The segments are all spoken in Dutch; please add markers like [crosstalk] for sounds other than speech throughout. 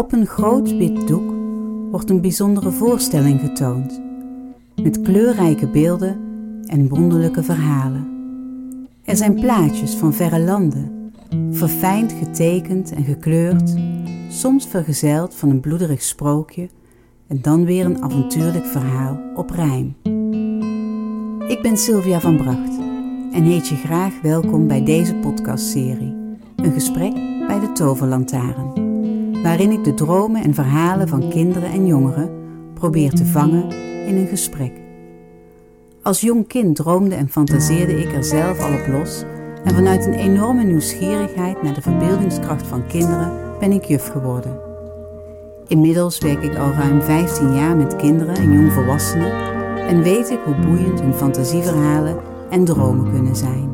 Op een groot wit doek wordt een bijzondere voorstelling getoond, met kleurrijke beelden en wonderlijke verhalen. Er zijn plaatjes van verre landen, verfijnd getekend en gekleurd, soms vergezeld van een bloederig sprookje en dan weer een avontuurlijk verhaal op rijm. Ik ben Sylvia van Bracht en heet je graag welkom bij deze podcastserie, een gesprek bij de Toverlantaarn, waarin ik de dromen en verhalen van kinderen en jongeren probeer te vangen in een gesprek. Als jong kind droomde en fantaseerde ik er zelf al op los en vanuit een enorme nieuwsgierigheid naar de verbeeldingskracht van kinderen ben ik juf geworden. Inmiddels werk ik al ruim 15 jaar met kinderen en jongvolwassenen en weet ik hoe boeiend hun fantasieverhalen en dromen kunnen zijn.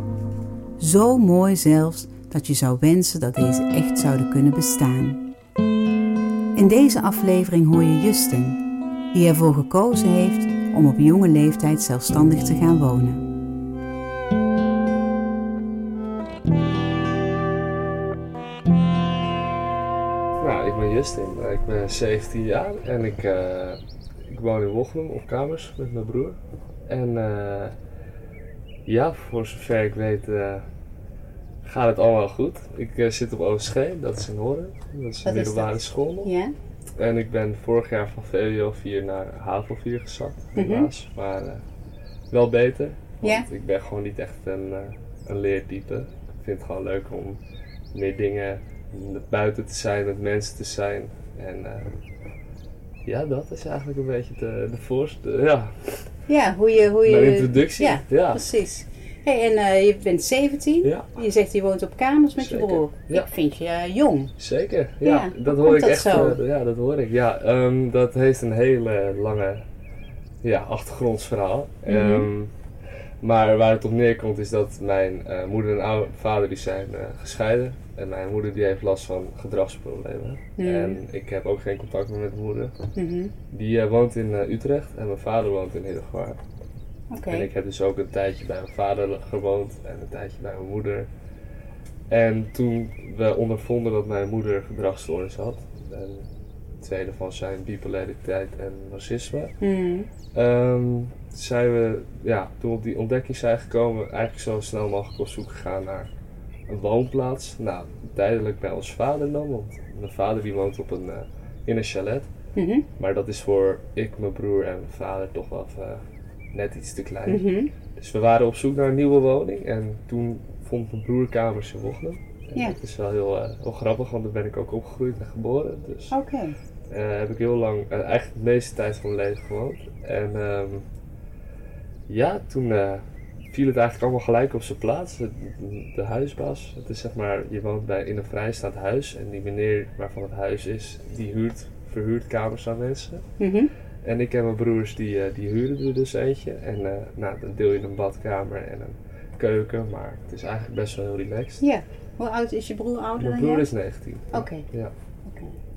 Zo mooi zelfs dat je zou wensen dat deze echt zouden kunnen bestaan. In deze aflevering hoor je Justin, die ervoor gekozen heeft om op jonge leeftijd zelfstandig te gaan wonen. Nou, ik ben Justin, ik ben 17 jaar en ik, uh, ik woon in Wochnum op kamers met mijn broer. En uh, ja, voor zover ik weet uh, gaat het allemaal goed. Ik zit op OSG, dat is in Horen, dat is een middelbare school. Ja. En ik ben vorig jaar van VWO 4 naar HAVO 4 gezakt, helaas. Mm -hmm. Maar uh, wel beter. Want Ja. ik ben gewoon niet echt een, uh, een leertype. Ik vind het gewoon leuk om meer dingen buiten te zijn, met mensen te zijn. En ja, dat is eigenlijk een beetje de, de voorste. Ja, Ja, hoe je... Hoe je mijn introductie. Ja, ja. precies. Hey, en eh, je bent 17. Ja. Je zegt je woont op kamers met Zeker, je broer. ja. Ik vind je eh, jong. Zeker, ja, Ja, dat hoor ik dat echt. zo? eh, ja, dat hoor ik. Ja, ehm, dat heeft een hele lange ja, achtergrondsverhaal. Mhm. Ehm, maar waar het op neerkomt is dat mijn moeder en oude vader die zijn gescheiden. En mijn moeder die heeft last van gedragsproblemen. Mhm. En ik heb ook geen contact meer met mijn moeder. Mhm. Die woont in Utrecht en mijn vader woont in Heerdegewaard. En ik heb dus ook een tijdje bij mijn vader gewoond en een tijdje bij mijn moeder. En toen we ondervonden dat mijn moeder gedragsstoornis had, en twee daarvan zijn bipolariteit en narcisme, Mhm. ehm, zijn we, ja, toen we op die ontdekking zijn gekomen, eigenlijk zo snel mogelijk op zoek gegaan naar een woonplaats. Nou, tijdelijk bij ons vader dan, want mijn vader die woont op een, eh, in een chalet. Mhm. Maar dat is voor ik, mijn broer en mijn vader toch wel even net iets te klein. Mhm. Dus we waren op zoek naar een nieuwe woning en toen vond mijn broer kamers in Wochnum. Ja. Dat is wel heel, eh, heel grappig, want daar ben ik ook opgegroeid en geboren. Dus Oké. eh, heb ik heel lang, eh, eigenlijk de meeste tijd van mijn leven gewoond. En ehm, ja, toen viel het eigenlijk allemaal gelijk op zijn plaats. De, de huisbaas, het is zeg maar, je woont bij, in een vrijstaand huis en die meneer waarvan het huis is, die huurt, verhuurt kamers aan mensen. Mhm. En ik en mijn broers die, eh, die huurden er dus eentje. En eh, nou, dan deel je een badkamer en een keuken, maar het is eigenlijk best wel heel relaxed. Ja. Hoe oud is je broer ouder Mijn dan broer jij? is 19. Oké. Ja.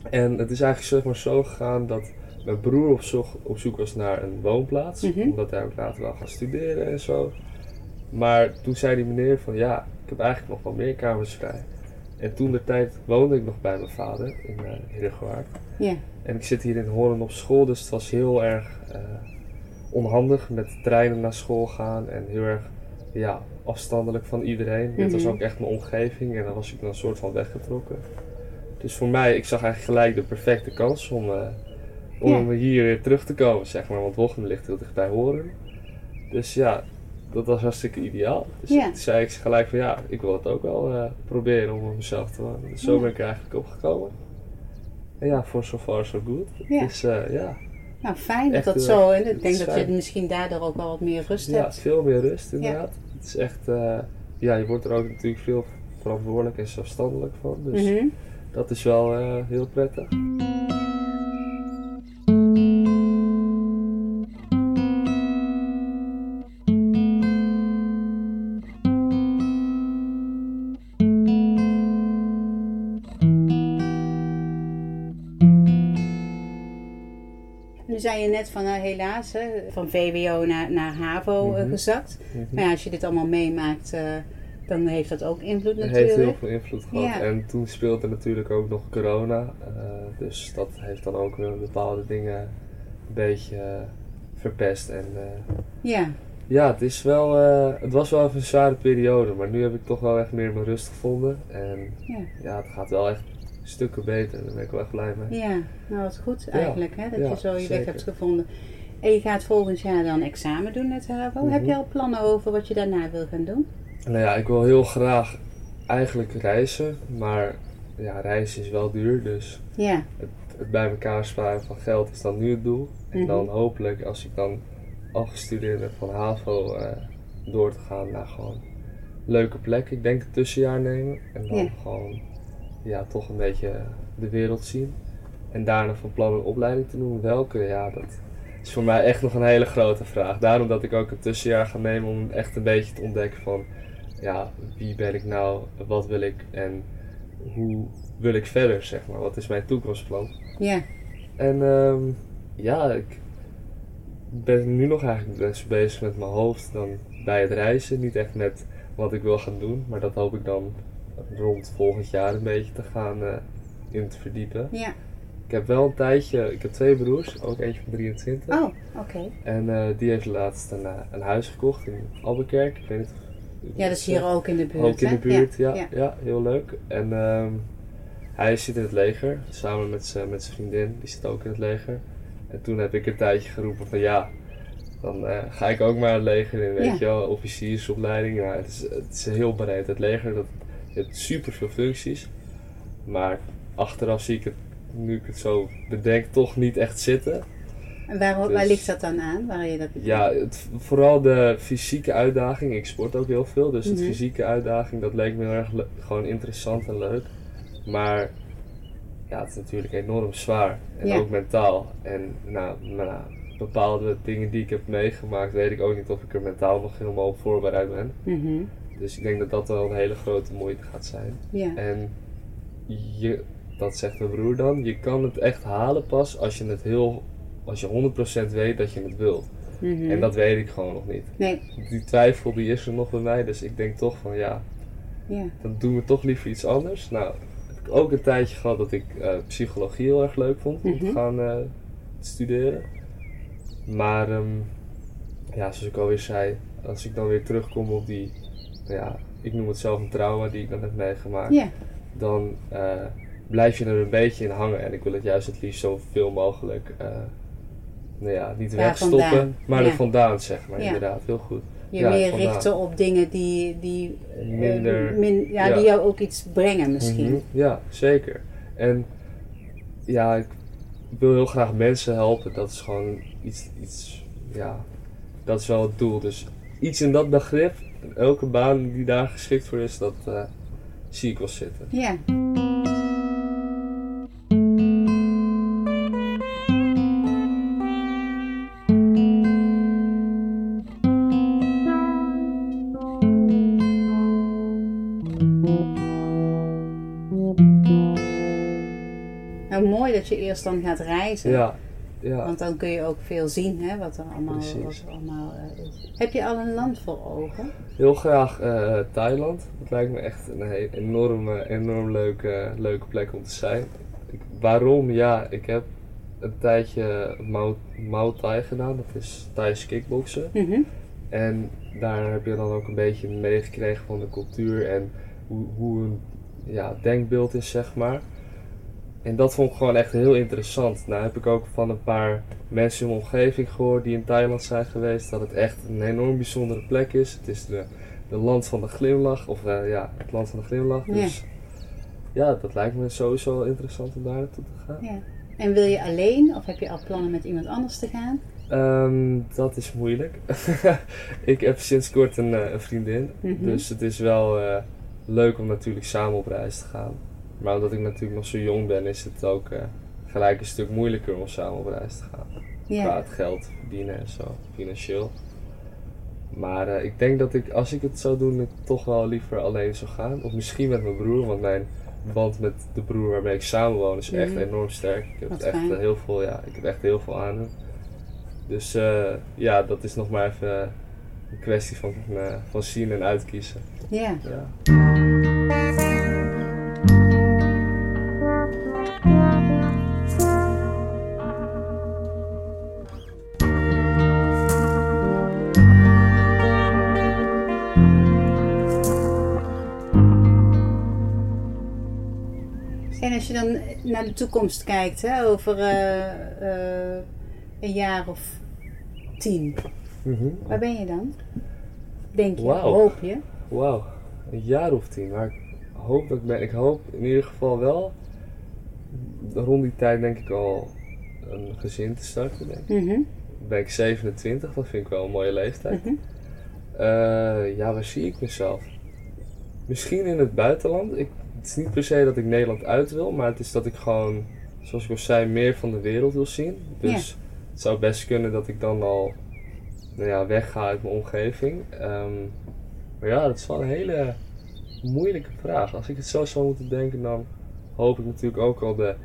En het is eigenlijk zeg maar zo gegaan dat mijn broer op zoek, op zoek was naar een woonplaats. Mhm. Omdat hij ook later wel gaan studeren en zo. Maar toen zei die meneer van ja, ik heb eigenlijk nog wel meer kamers vrij. En toen de tijd woonde ik nog bij mijn vader in uh. Ja. En ik zit hier in Hoorn op school, dus het was heel erg eh, onhandig met treinen naar school gaan en heel erg ja, afstandelijk van iedereen. Dit was Mhm. ook echt mijn omgeving en dan was ik dan een soort van weggetrokken. Dus voor mij, ik zag eigenlijk gelijk de perfecte kans om, eh, om hier weer terug te komen, zeg maar. Want Wochem ligt heel dicht bij Horen. Dus ja, dat was hartstikke ideaal. Dus Ja. toen zei ik gelijk van ja, ik wil het ook wel eh, proberen om mezelf te wonen. Dus zo Ja. ben ik er eigenlijk opgekomen. En ja, voor so far so good. Ja. Dus eh, ja, Nou, fijn dat Echt, dat eh, zo... En ik denk dat je fijn. misschien daardoor ook wel wat meer rust ja, hebt. veel meer rust inderdaad. Het is echt, ja, je wordt er ook natuurlijk veel verantwoordelijk en zelfstandig van. Dus Mhm. dat is wel heel prettig. Nu zei je net van, nou, helaas, hè, van VWO naar, naar HAVO eh, Mhm. gezakt. Mhm. Maar ja, als je dit allemaal meemaakt, eh, dan heeft dat ook invloed Het natuurlijk. heeft heel veel invloed gehad. Ja. En toen speelde natuurlijk ook nog corona. eh, dus dat heeft dan ook weer bepaalde dingen een beetje verpest. En Ja, ja, het, is wel, het was wel even een zware periode. Maar nu heb ik toch wel echt meer mijn rust gevonden. En ja, ja, het gaat wel echt stukken beter. Daar ben ik wel echt blij mee. ja. Nou, wat goed eigenlijk hè, dat Ja, je zo je weg hebt gevonden. En je gaat volgend jaar dan examen doen met HAVO. Heb Mhm. je al plannen over wat je daarna wil gaan doen? Nou ja, ik wil heel graag eigenlijk reizen. Maar ja, reizen is wel duur. Dus Ja, het bij elkaar sparen van geld is dan nu het doel. En Mhm. dan hopelijk als ik dan afgestudeerd ben van HAVO eh, door te gaan naar gewoon leuke plekken. Ik denk een tussenjaar nemen en dan Ja. gewoon ja, toch een beetje de wereld zien. En daarna van plan een opleiding te doen. Welke? Ja, dat is voor mij echt nog een hele grote vraag. Daarom dat ik ook een tussenjaar ga nemen om echt een beetje te ontdekken van ja, wie ben ik nou, wat wil ik en hoe wil ik verder, zeg maar. Wat is mijn toekomstplan? ja, En ehm, ja, ik ben nu nog eigenlijk best bezig met mijn hoofd dan bij het reizen. Niet echt met wat ik wil gaan doen, maar dat hoop ik dan rond volgend jaar een beetje te gaan eh, in te verdiepen. ja. Ik heb wel een tijdje, ik heb twee broers, ook eentje van 23. Oh, oké. En eh, die heeft laatst een, eh, een huis gekocht in Albuquerque. Ik weet niet of- Ja, dat is hier ook in de buurt. ook in de buurt, ja. ja. Ja, heel leuk. En ehm, hij zit in het leger, samen met zijn vriendin, die zit ook in het leger. En toen heb ik een tijdje geroepen van ja, dan ga ik ook maar het leger in, weet Ja. je wel, officiersopleiding. Ja, het, is, het is heel breed. Het leger, dat, hebt super veel functies. Maar achteraf zie ik het, nu ik het zo bedenk, toch niet echt zitten. En waar, waar Dus- ligt dat dan aan? Waar je dat Ja, het, vooral de fysieke uitdaging. Ik sport ook heel veel, dus de fysieke uitdaging, dat leek me heel erg gewoon interessant en leuk. Maar ja, het is natuurlijk enorm zwaar. En Ja. ook mentaal. En nou, nou, bepaalde dingen die ik heb meegemaakt, weet ik ook niet of ik er mentaal nog helemaal op voorbereid ben. Mhm. Dus ik denk dat dat wel een hele grote moeite gaat zijn. Ja. En je, dat zegt mijn broer dan, je kan het echt halen pas als je het heel, als je 100% weet dat je het wilt. Mhm. En dat weet ik gewoon nog niet. Nee, Die twijfel die is er nog bij mij, dus ik denk toch van ja, ja. dan doen we toch liever iets anders. Nou, heb ik ook een tijdje gehad dat ik eh, psychologie heel erg leuk vond om Mhm. te gaan eh, studeren. Maar ehm, ja, zoals ik alweer zei, als ik dan weer terugkom op die, ja, ik noem het zelf een trauma die ik dan heb meegemaakt, Ja, dan eh, blijf je er een beetje in hangen. En ik wil het juist het liefst zoveel mogelijk, eh, nou ja, niet wegstoppen, vandaan, maar ja. er vandaan zeg maar, Ja. inderdaad, heel goed. je Ja, meer richten op dingen die, die, eh, Minder- min- ja, ja. die jou ook iets brengen misschien. Mhm, Ja, zeker. En ja, ik wil heel graag mensen helpen. Dat is gewoon iets, iets ja, dat is wel het doel. Dus iets in dat begrip, en elke baan die daar geschikt voor is, dat eh, zie ik wel zitten. Ja. Nou, mooi dat je eerst dan gaat reizen. Ja, ja. Want dan kun je ook veel zien hè, wat er allemaal, Precies. wat er allemaal eh, is. Heb je al een land voor ogen? Heel graag eh, Thailand. Dat lijkt me echt een enorm, enorm leuke, leuke plek om te zijn. Ik- waarom? Ja, ik heb een tijdje Muay Thai gedaan. Dat is Thais kickboksen. Mhm. En daar heb je dan ook een beetje meegekregen van de cultuur en hoe, hoe een ja, denkbeeld is, zeg maar. En dat vond ik gewoon echt heel interessant. Nou heb ik ook van een paar mensen in mijn omgeving gehoord die in Thailand zijn geweest, dat het echt een enorm bijzondere plek is. Het is de, de land van de glimlach, of eh, ja, het land van de glimlach. Ja. Dus ja, dat lijkt me sowieso wel interessant om daar naartoe te gaan. Ja. En wil je alleen of heb je al plannen met iemand anders te gaan? Ehm, dat is moeilijk. [laughs] ik heb sinds kort een, eh, een vriendin. Mhm. Dus het is wel eh, leuk om natuurlijk samen op reis te gaan. Maar omdat ik natuurlijk nog zo jong ben, is het ook eh, gelijk een stuk moeilijker om samen op reis te gaan. Qua Ja. het geld verdienen en zo, financieel. Maar eh, ik denk dat ik, als ik het zou doen, ik toch wel liever alleen zou gaan. Of misschien met mijn broer, want mijn band met de broer waarmee ik samenwoon is echt Mhm. enorm sterk. Ik heb Wat echt fijn. eh, heel veel, ja, ik heb echt heel veel aan hem. Dus ja, dat is nog maar even een kwestie van, van zien en uitkiezen. Ja. Als je dan naar de toekomst kijkt, hè, over eh, eh, een jaar of tien, Mhm. waar ben je dan? Denk je, hoop je? Wauw, een jaar of tien. Maar ik hoop dat ik ben. Ik hoop in ieder geval wel rond die tijd denk ik al een gezin te starten. Denk ik. Mhm, ben ik 27, dat vind ik wel een mooie leeftijd. mhm. Eh, ja, waar zie ik mezelf? Misschien in het buitenland. Ik, is niet per se dat ik Nederland uit wil, maar het is dat ik gewoon, zoals ik al zei, meer van de wereld wil zien. Dus het zou best kunnen dat ik dan al nou ja, wegga uit mijn omgeving. Ehm, maar ja, dat is wel een hele moeilijke vraag. Als ik het zo zou moeten denken, dan hoop ik natuurlijk ook al de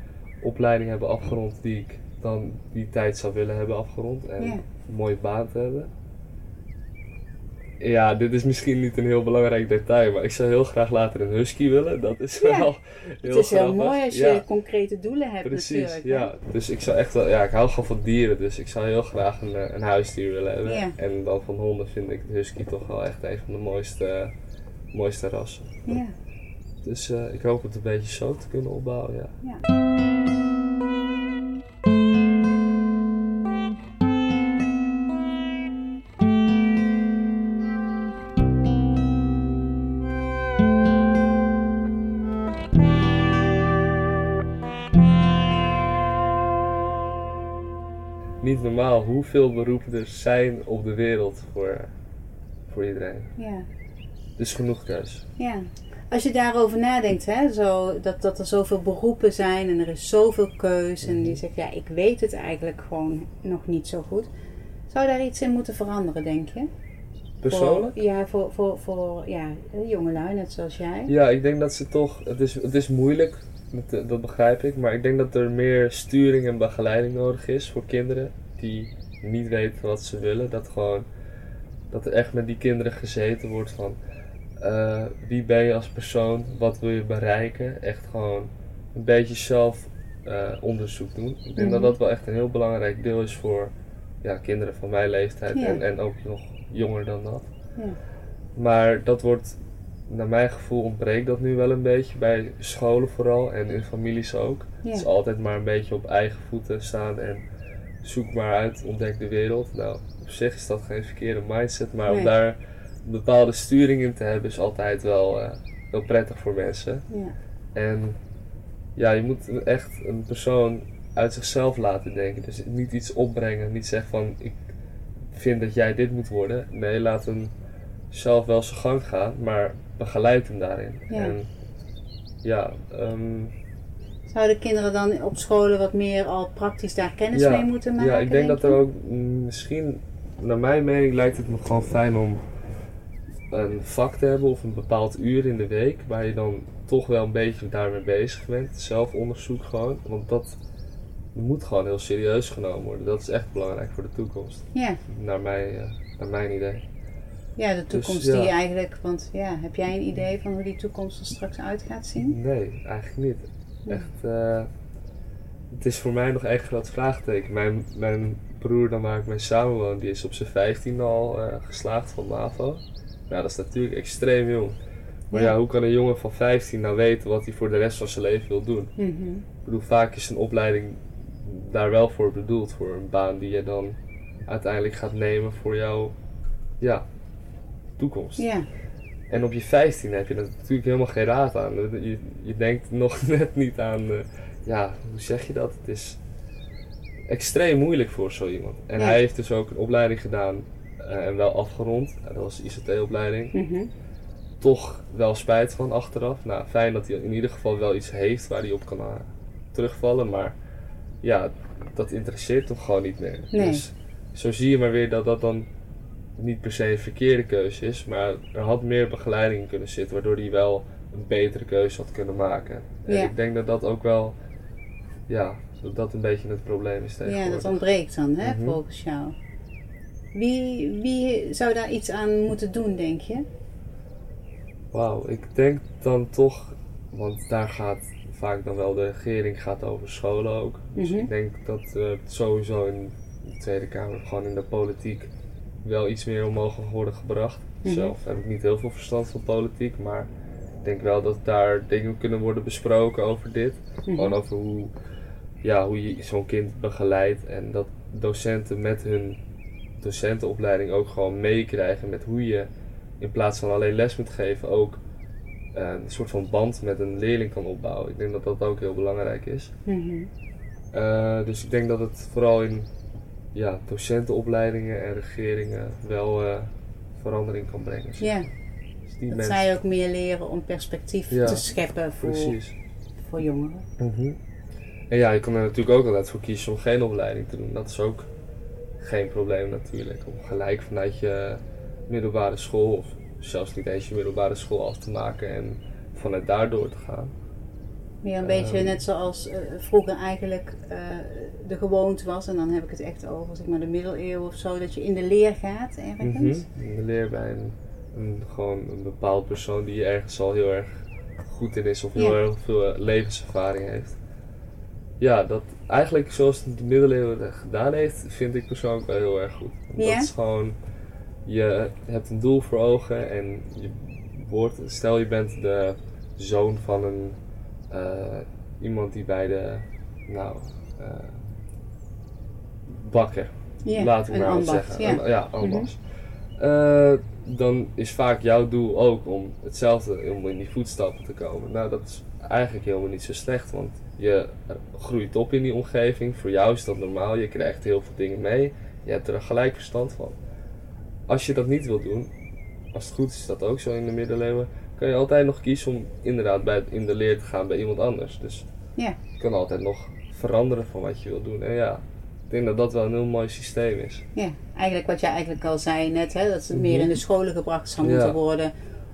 opleiding hebben afgerond die ik dan die tijd zou willen hebben afgerond. En een mooie baan te hebben. Ja, dit is misschien niet een heel belangrijk detail, maar ik zou heel graag later een husky willen. Dat is Ja. wel heel Het is heel mooi als je Ja. concrete doelen hebt Precies, natuurlijk. ja. Dus ik zou echt wel, ja, ik hou gewoon van dieren, dus ik zou heel graag een, eh, een huisdier willen hebben. Ja. En dan van honden vind ik de husky toch wel echt een van de mooiste, mooiste rassen. Ja. Dus eh, ik hoop het een beetje zo te kunnen opbouwen, ja. Normaal hoeveel beroepen er zijn op de wereld voor, voor iedereen. Ja. Dus genoeg keus. Ja. Als je daarover nadenkt, hè, zo, dat, dat er zoveel beroepen zijn en er is zoveel keus en je zegt, ja, ik weet het eigenlijk gewoon nog niet zo goed. Zou daar iets in moeten veranderen, denk je? Persoonlijk? Voor, ja, voor, voor, voor ja, jongelui, net zoals jij. Ja, ik denk dat ze toch. Het is, het is moeilijk, dat, eh, dat begrijp ik. Maar ik denk dat er meer sturing en begeleiding nodig is voor kinderen die niet weten wat ze willen. Dat gewoon. Dat er echt met die kinderen gezeten wordt van. eh, wie ben je als persoon? Wat wil je bereiken? Echt gewoon een beetje zelf eh, onderzoek doen. Ik denk Mhm. dat dat wel echt een heel belangrijk deel is voor ja, kinderen van mijn leeftijd Ja. en, en ook nog jonger dan dat. Ja. Maar dat wordt, naar mijn gevoel ontbreekt dat nu wel een beetje bij scholen vooral en in families ook. Het is altijd maar een beetje op eigen voeten staan en zoek maar uit, ontdek de wereld. Nou, op zich is dat geen verkeerde mindset, maar Nee. om daar een bepaalde sturing in te hebben is altijd wel, wel prettig voor mensen. Ja. En ja, je moet echt een persoon uit zichzelf laten denken. Dus niet iets opbrengen, niet zeggen van ik vind dat jij dit moet worden. Nee, laat hem zelf wel zijn gang gaan, maar begeleid hem daarin. Ja. En ja, ehm, Zouden kinderen dan op scholen wat meer al praktisch daar kennis Ja, mee moeten maken? ja, ik denk dat er ook misschien, naar mijn mening lijkt het me gewoon fijn om een vak te hebben of een bepaald uur in de week waar je dan toch wel een beetje daarmee bezig bent. Zelfonderzoek gewoon, want dat moet gewoon heel serieus genomen worden. Dat is echt belangrijk voor de toekomst, Ja. naar, mij, eh, naar mijn idee. ja, de toekomst Dus, ja. die eigenlijk... Want ja, heb jij een idee van hoe die toekomst er straks uit gaat zien? Nee, eigenlijk niet. Echt, eh, het is voor mij nog echt een groot vraagteken. Mijn, mijn broer, dan waar ik mee samenwoon, die is op zijn 15 al eh, geslaagd van MAVO. Nou, dat is natuurlijk extreem jong. Maar Ja. ja. hoe kan een jongen van 15 nou weten wat hij voor de rest van zijn leven wil doen? Mhm. Ik bedoel, vaak is een opleiding daar wel voor bedoeld, voor een baan die je dan uiteindelijk gaat nemen voor jouw ja, toekomst. Ja. En op je 15 heb je er natuurlijk helemaal geen raad aan. Je, je denkt [laughs] nog net niet aan, eh, ja, hoe zeg je dat? Het is extreem moeilijk voor zo iemand. En Ja. hij heeft dus ook een opleiding gedaan eh, en wel afgerond. Dat was de ICT-opleiding. Mhm. Toch wel spijt van achteraf. Nou, fijn dat hij in ieder geval wel iets heeft waar hij op kan eh, terugvallen. Maar ja, dat interesseert hem gewoon niet meer. Nee. Dus zo zie je maar weer dat dat dan niet per se een verkeerde keuze is, maar er had meer begeleiding in kunnen zitten, waardoor hij wel een betere keuze had kunnen maken. En Ja. ik denk dat dat ook wel, ja, dat dat een beetje het probleem is ja, tegenwoordig. dat ontbreekt dan, hè, Mhm. volgens jou. Wie, wie zou daar iets aan moeten doen, denk je? Wauw, ik denk dan toch, want daar gaat vaak dan wel de regering gaat over scholen ook. Dus Mhm. ik denk dat het sowieso in de Tweede Kamer, gewoon in de politiek, wel iets meer omhoog mag worden gebracht. Mhm. Zelf heb ik niet heel veel verstand van politiek, maar ik denk wel dat daar dingen kunnen worden besproken over dit. Mhm. Gewoon over hoe, ja, hoe je zo'n kind begeleidt en dat docenten met hun docentenopleiding ook gewoon meekrijgen met hoe je in plaats van alleen les moet geven ook eh, een soort van band met een leerling kan opbouwen. Ik denk dat dat ook heel belangrijk is. Mhm. Eh, dus ik denk dat het vooral in ja, docentenopleidingen en regeringen wel eh, verandering kan brengen. Ja, Dus die dat mensen, zij ook meer leren om perspectief Ja, te scheppen voor, precies. voor jongeren. En ja, je kan er natuurlijk ook altijd voor kiezen om geen opleiding te doen. Dat is ook geen probleem natuurlijk. Om gelijk vanuit je middelbare school, of zelfs niet eens je middelbare school af te maken en vanuit daar door te gaan. Meer een beetje Ehm. net zoals eh, vroeger eigenlijk eh, de gewoonte was. En dan heb ik het echt over zeg maar, de middeleeuwen of zo. Dat je in de leer gaat ergens. Mhm. Je leert bij een, een, gewoon een bepaald persoon die ergens al heel erg goed in is of heel Ja. erg veel eh, levenservaring heeft. Ja, dat eigenlijk zoals het de middeleeuwen gedaan heeft, vind ik persoonlijk wel heel erg goed. Want Ja? Dat is gewoon, je hebt een doel voor ogen en je wordt, stel je bent de zoon van een, iemand die bij de, nou, eh, bakker laten we een maar ambacht. zeggen. Ja. Een- ja, ambacht. Eh, dan is vaak jouw doel ook om hetzelfde, om in die voetstappen te komen. Nou, dat is eigenlijk helemaal niet zo slecht, want je groeit op in die omgeving. Voor jou is dat normaal, je krijgt heel veel dingen mee. Je hebt er een gelijk verstand van. Als je dat niet wil doen, als het goed is, is dat ook zo in de middeleeuwen, kan je altijd nog kiezen om inderdaad bij, in de leer te gaan bij iemand anders. Dus Ja. je kan altijd nog veranderen van wat je wil doen. En ja, ik denk dat dat wel een heel mooi systeem is. Ja, eigenlijk wat jij eigenlijk al zei net, hè, dat het Mhm. meer in de scholen gebracht zou Ja. moeten worden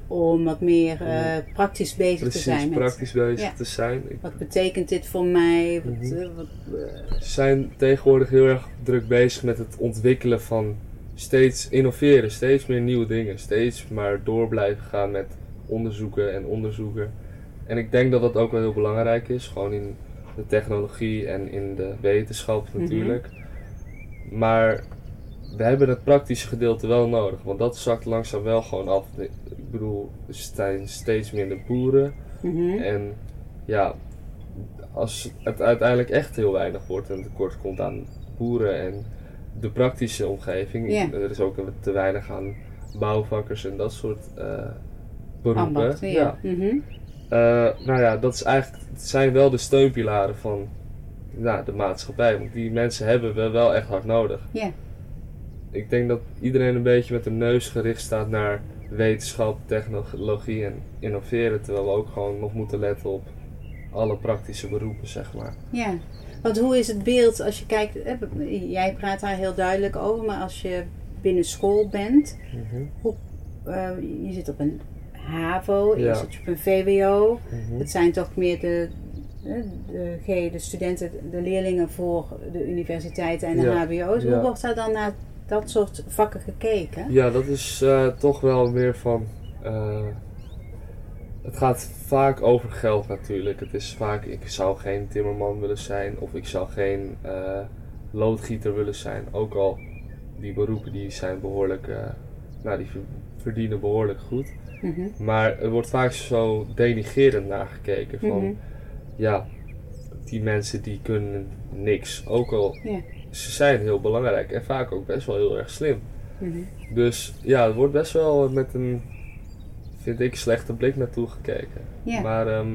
om wat meer eh, Ja. praktisch bezig Precies, te zijn met praktisch bezig Ja. te zijn. Ik- wat betekent dit voor mij, wat, Mhm. eh, wat, eh, Ze zijn tegenwoordig heel erg druk bezig met het ontwikkelen van steeds innoveren, steeds meer nieuwe dingen, steeds maar door blijven gaan met onderzoeken en onderzoeken. En ik denk dat dat ook wel heel belangrijk is, gewoon in de technologie en in de wetenschap Mhm. natuurlijk. Maar we hebben het praktische gedeelte wel nodig, want dat zakt langzaam wel gewoon af. Ik bedoel, er zijn steeds minder boeren. mhm. En ja, als het uiteindelijk echt heel weinig wordt en tekort komt aan boeren en de praktische omgeving, er is ook te weinig aan bouwvakkers en dat soort beroepen. ja. Mhm. Eh, nou ja, dat is eigenlijk, het zijn wel de steunpilaren van nou, de maatschappij, want die mensen hebben we wel echt hard nodig. Ja. Ik denk dat iedereen een beetje met de neus gericht staat naar wetenschap, technologie en innoveren, terwijl we ook gewoon nog moeten letten op alle praktische beroepen, zeg maar. Ja, want hoe is het beeld als je kijkt, jij praat daar heel duidelijk over, maar als je binnen school bent, eh, je zit op een HAVO, Ja. op een VWO, Mhm. het zijn toch meer de, de, de, de studenten, de leerlingen voor de universiteiten en de Ja, HBO's. Hoe wordt daar dan naar dat soort vakken gekeken? Ja, dat is eh, toch wel meer van. eh, het gaat vaak over geld natuurlijk. Het is vaak, ik zou geen timmerman willen zijn of ik zou geen eh, loodgieter willen zijn. Ook al die beroepen die zijn behoorlijk, eh, nou die ver- verdienen behoorlijk goed. Mhm. Maar er wordt vaak zo denigerend naar gekeken van, Mhm. ja, die mensen die kunnen niks. Ook al ze zijn heel belangrijk en vaak ook best wel heel erg slim. Mhm. Dus ja, het wordt best wel met een, vind ik, slechte blik naartoe gekeken. Maar ehm,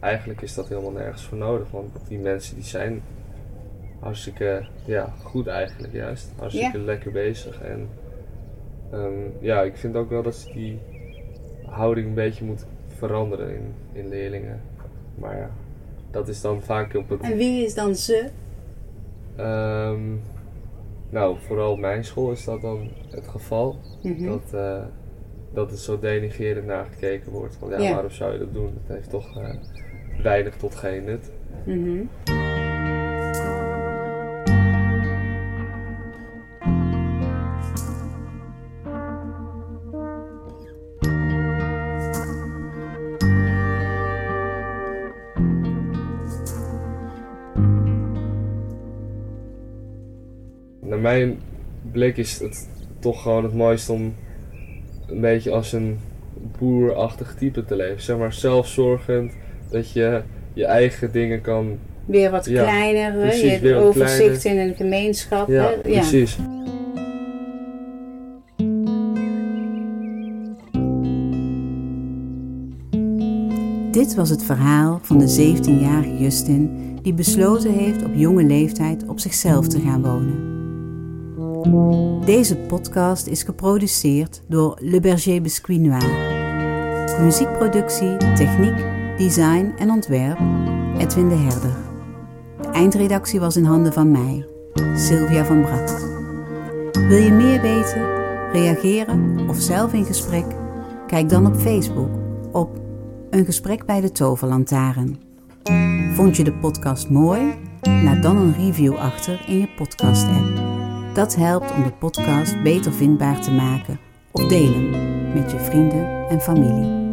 eigenlijk is dat helemaal nergens voor nodig, want die mensen die zijn hartstikke ja, goed eigenlijk juist. Hartstikke lekker bezig. En ehm, ja, ik vind ook wel dat ze die houding een beetje moet veranderen in, in leerlingen. Maar ja, dat is dan vaak op het... En wie is dan ze? Ehm, nou, vooral op mijn school is dat dan het geval. Mhm. Dat, eh, dat het zo denigerend naar gekeken wordt. Van ja, waarom zou je dat doen? Het heeft toch eh, weinig tot geen nut. Mhm. Blik is het toch gewoon het mooiste om een beetje als een boerachtig type te leven. Zeg maar zelfzorgend, dat je je eigen dingen kan. Weer wat Ja, kleiner, precies, je hebt weer wat overzicht in een gemeenschap. Ja. precies. Dit was het verhaal van de 17-jarige Justin die besloten heeft op jonge leeftijd op zichzelf te gaan wonen. Deze podcast is geproduceerd door Le Berger Biscuit. Muziekproductie, techniek, design en ontwerp Edwin de Herder. De eindredactie was in handen van mij, Sylvia van Bracht. Wil je meer weten, reageren of zelf in gesprek? Kijk dan op Facebook op Een gesprek bij de Toverlantaarn. Vond je de podcast mooi? Laat dan een review achter in je podcast-app. Dat helpt om de podcast beter vindbaar te maken of delen met je vrienden en familie.